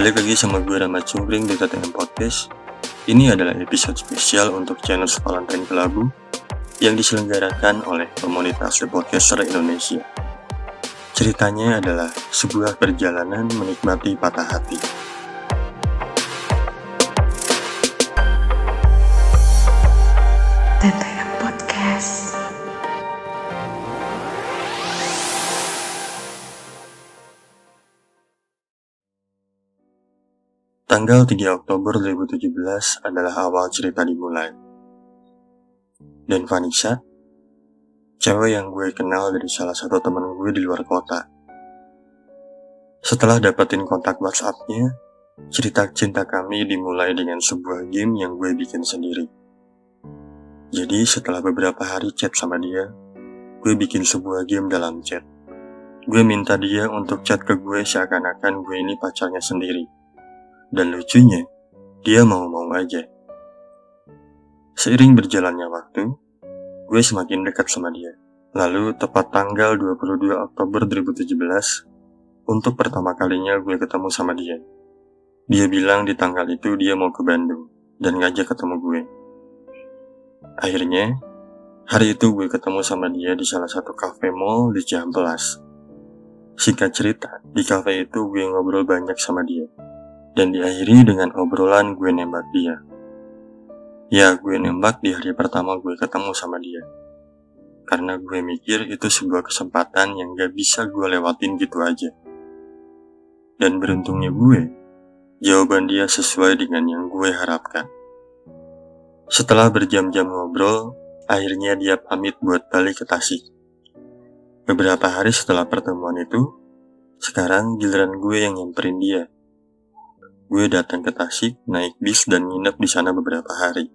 Balik lagi sama gue Rama Cungkring di TTM Podcast. Ini adalah episode spesial untuk channel Valentine Kelabu Yang diselenggarakan oleh komunitas The Podcaster Indonesia. Ceritanya adalah sebuah perjalanan menikmati patah hati Tanggal 3 Oktober 2017 adalah awal cerita dimulai. Dan Vanessa, cewek yang gue kenal dari salah satu temen gue di luar kota. Setelah dapetin kontak WhatsApp-nya, cerita cinta kami dimulai dengan sebuah game yang gue bikin sendiri. Jadi setelah beberapa hari chat sama dia, gue bikin sebuah game dalam chat. Gue minta dia untuk chat ke gue seakan-akan gue ini pacarnya sendiri dan lucunya, dia mau-mau aja. Seiring berjalannya waktu, gue semakin dekat sama dia. Lalu tepat tanggal 22 Oktober 2017, untuk pertama kalinya gue ketemu sama dia. Dia bilang di tanggal itu dia mau ke Bandung dan ngajak ketemu gue. Akhirnya, hari itu gue ketemu sama dia di salah satu cafe mall di Cihampelas. Singkat cerita, di cafe itu gue ngobrol banyak sama dia dan diakhiri dengan obrolan gue nembak dia. Ya, gue nembak di hari pertama gue ketemu sama dia. Karena gue mikir itu sebuah kesempatan yang gak bisa gue lewatin gitu aja. Dan beruntungnya gue, jawaban dia sesuai dengan yang gue harapkan. Setelah berjam-jam ngobrol, akhirnya dia pamit buat balik ke Tasik. Beberapa hari setelah pertemuan itu, sekarang giliran gue yang nyamperin dia. Gue datang ke Tasik, naik bis dan nginep di sana beberapa hari.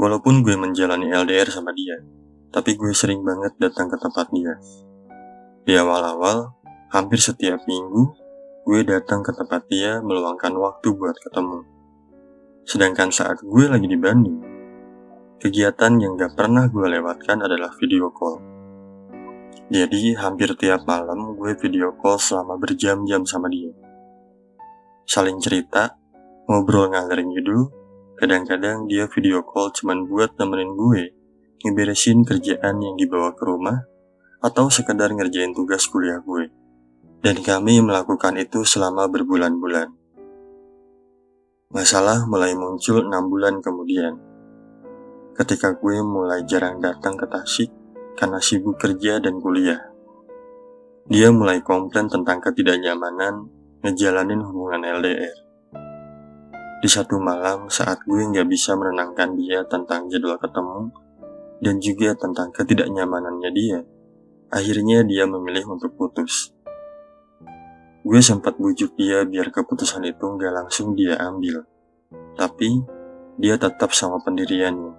Walaupun gue menjalani LDR sama dia, tapi gue sering banget datang ke tempat dia. Di awal-awal, hampir setiap minggu, gue datang ke tempat dia meluangkan waktu buat ketemu. Sedangkan saat gue lagi di Bandung, kegiatan yang gak pernah gue lewatkan adalah video call. Jadi hampir tiap malam gue video call selama berjam-jam sama dia saling cerita, ngobrol ngalor ngidul, kadang-kadang dia video call cuman buat nemenin gue, ngeberesin kerjaan yang dibawa ke rumah, atau sekedar ngerjain tugas kuliah gue. Dan kami melakukan itu selama berbulan-bulan. Masalah mulai muncul enam bulan kemudian. Ketika gue mulai jarang datang ke Tasik karena sibuk kerja dan kuliah. Dia mulai komplain tentang ketidaknyamanan ngejalanin hubungan LDR. Di satu malam saat gue nggak bisa menenangkan dia tentang jadwal ketemu dan juga tentang ketidaknyamanannya dia, akhirnya dia memilih untuk putus. Gue sempat bujuk dia biar keputusan itu nggak langsung dia ambil, tapi dia tetap sama pendiriannya.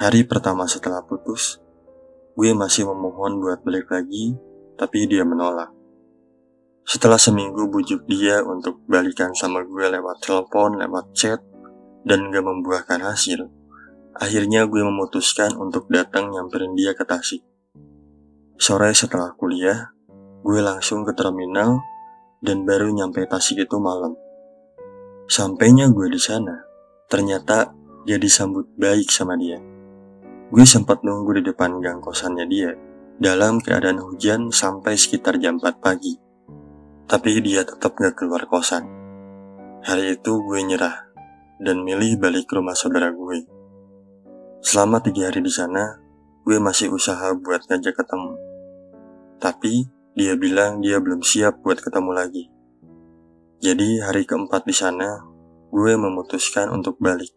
Hari pertama setelah putus, gue masih memohon buat balik lagi, tapi dia menolak. Setelah seminggu bujuk dia untuk balikan sama gue lewat telepon, lewat chat, dan gak membuahkan hasil, akhirnya gue memutuskan untuk datang nyamperin dia ke Tasik. Sore setelah kuliah, gue langsung ke terminal dan baru nyampe Tasik itu malam. Sampainya gue di sana, ternyata dia disambut baik sama dia. Gue sempat nunggu di depan gang kosannya dia, dalam keadaan hujan sampai sekitar jam 4 pagi. Tapi dia tetap gak keluar kosan. Hari itu gue nyerah dan milih balik ke rumah saudara gue. Selama tiga hari di sana, gue masih usaha buat ngajak ketemu. Tapi dia bilang dia belum siap buat ketemu lagi. Jadi hari keempat di sana, gue memutuskan untuk balik.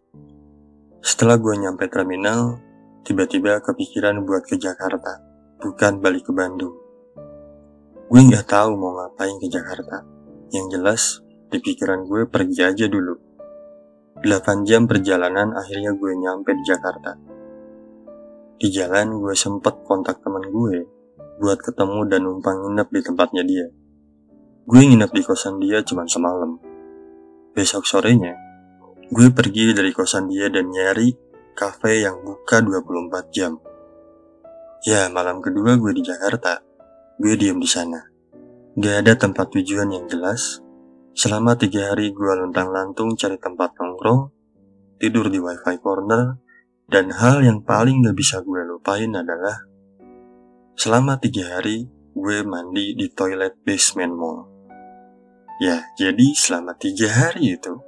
Setelah gue nyampe terminal, tiba-tiba kepikiran buat ke Jakarta, bukan balik ke Bandung. Gue nggak tahu mau ngapain ke Jakarta. Yang jelas, di pikiran gue pergi aja dulu. 8 jam perjalanan akhirnya gue nyampe di Jakarta. Di jalan gue sempet kontak teman gue buat ketemu dan numpang nginep di tempatnya dia. Gue nginep di kosan dia cuma semalam. Besok sorenya, gue pergi dari kosan dia dan nyari kafe yang buka 24 jam. Ya, malam kedua gue di Jakarta. Gue diem di sana. Gak ada tempat tujuan yang jelas, Selama tiga hari gue luntang-lantung cari tempat nongkrong, tidur di wifi corner, dan hal yang paling gak bisa gue lupain adalah selama tiga hari gue mandi di toilet basement mall. Ya, jadi selama tiga hari itu,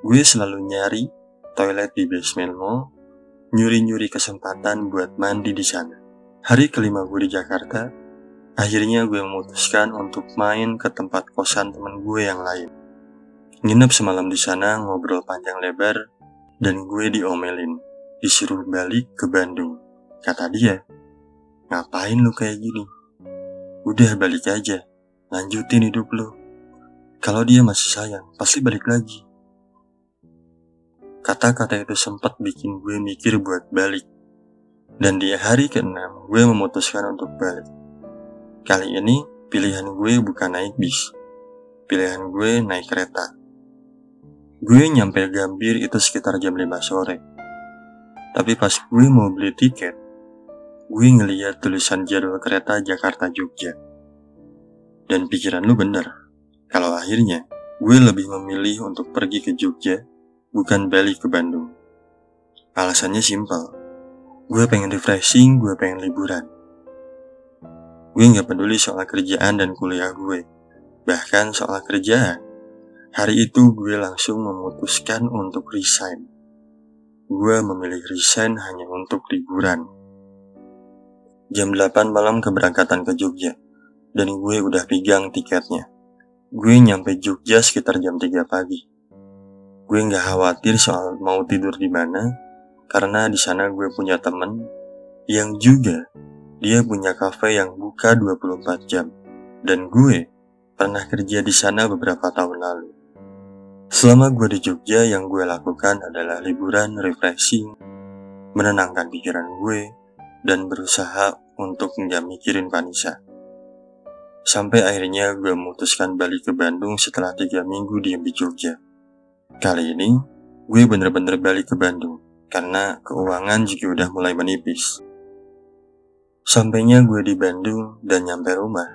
gue selalu nyari toilet di basement mall, nyuri-nyuri kesempatan buat mandi di sana. Hari kelima gue di Jakarta, akhirnya gue memutuskan untuk main ke tempat kosan temen gue yang lain. Nginep semalam di sana, ngobrol panjang lebar, dan gue diomelin disuruh balik ke Bandung. Kata dia, ngapain lu kayak gini? Udah balik aja, lanjutin hidup lu. Kalau dia masih sayang, pasti balik lagi. Kata-kata itu sempat bikin gue mikir buat balik. Dan di hari ke-6, gue memutuskan untuk balik. Kali ini, pilihan gue bukan naik bis. Pilihan gue naik kereta. Gue nyampe Gambir itu sekitar jam 5 sore. Tapi pas gue mau beli tiket, gue ngeliat tulisan jadwal kereta Jakarta-Jogja. Dan pikiran lu bener, kalau akhirnya gue lebih memilih untuk pergi ke Jogja, bukan balik ke Bandung. Alasannya simpel, gue pengen refreshing, gue pengen liburan. Gue gak peduli soal kerjaan dan kuliah gue, bahkan soal kerjaan. Hari itu gue langsung memutuskan untuk resign gue memilih resign hanya untuk liburan. Jam 8 malam keberangkatan ke Jogja, dan gue udah pegang tiketnya. Gue nyampe Jogja sekitar jam 3 pagi. Gue nggak khawatir soal mau tidur di mana, karena di sana gue punya temen yang juga dia punya kafe yang buka 24 jam. Dan gue pernah kerja di sana beberapa tahun lalu. Selama gue di Jogja, yang gue lakukan adalah liburan, refreshing, menenangkan pikiran gue, dan berusaha untuk nggak mikirin Vanessa. Sampai akhirnya gue memutuskan balik ke Bandung setelah tiga minggu diem di Jogja. Kali ini, gue bener-bener balik ke Bandung, karena keuangan juga udah mulai menipis. Sampainya gue di Bandung dan nyampe rumah.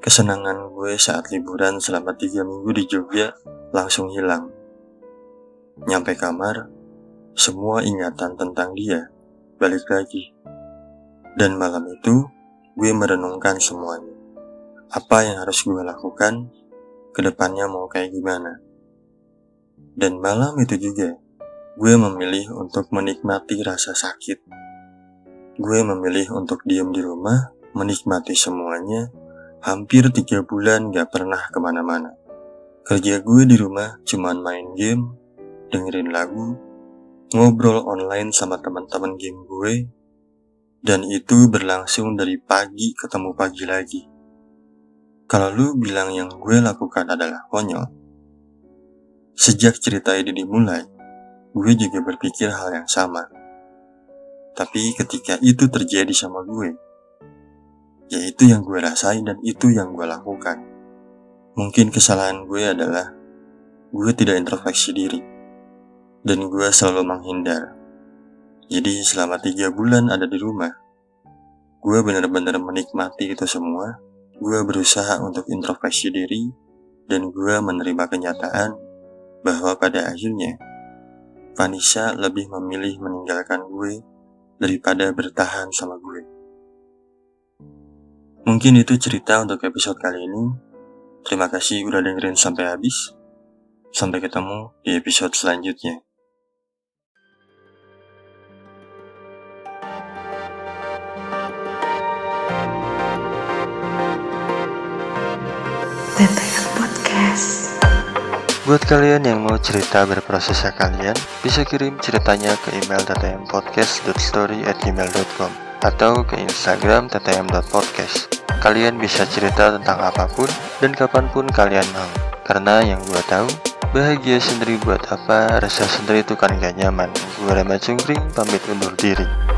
Kesenangan gue saat liburan selama tiga minggu di Jogja langsung hilang. Nyampe kamar, semua ingatan tentang dia balik lagi. Dan malam itu, gue merenungkan semuanya. Apa yang harus gue lakukan, ke depannya mau kayak gimana. Dan malam itu juga, gue memilih untuk menikmati rasa sakit. Gue memilih untuk diem di rumah, menikmati semuanya, hampir tiga bulan gak pernah ke mana-mana. Kerja gue di rumah cuman main game, dengerin lagu, ngobrol online sama teman-teman game gue, dan itu berlangsung dari pagi ketemu pagi lagi. Kalau lu bilang yang gue lakukan adalah konyol, sejak cerita ini dimulai, gue juga berpikir hal yang sama. Tapi ketika itu terjadi sama gue, yaitu yang gue rasain dan itu yang gue lakukan. Mungkin kesalahan gue adalah gue tidak introspeksi diri dan gue selalu menghindar. Jadi selama tiga bulan ada di rumah, gue benar-benar menikmati itu semua. Gue berusaha untuk introspeksi diri dan gue menerima kenyataan bahwa pada akhirnya Vanessa lebih memilih meninggalkan gue daripada bertahan sama gue. Mungkin itu cerita untuk episode kali ini. Terima kasih udah dengerin sampai habis. Sampai ketemu di episode selanjutnya. Podcast. Buat kalian yang mau cerita berprosesnya kalian, bisa kirim ceritanya ke email ttmpodcast.story@gmail.com atau ke Instagram ttm.podcast. Kalian bisa cerita tentang apa pun dan kapan pun kalian mau. Karena yang gue tahu, bahagia sendiri buat apa, rasa sendiri itu kan gak nyaman. Gue Rama Cungkring, pamit undur diri.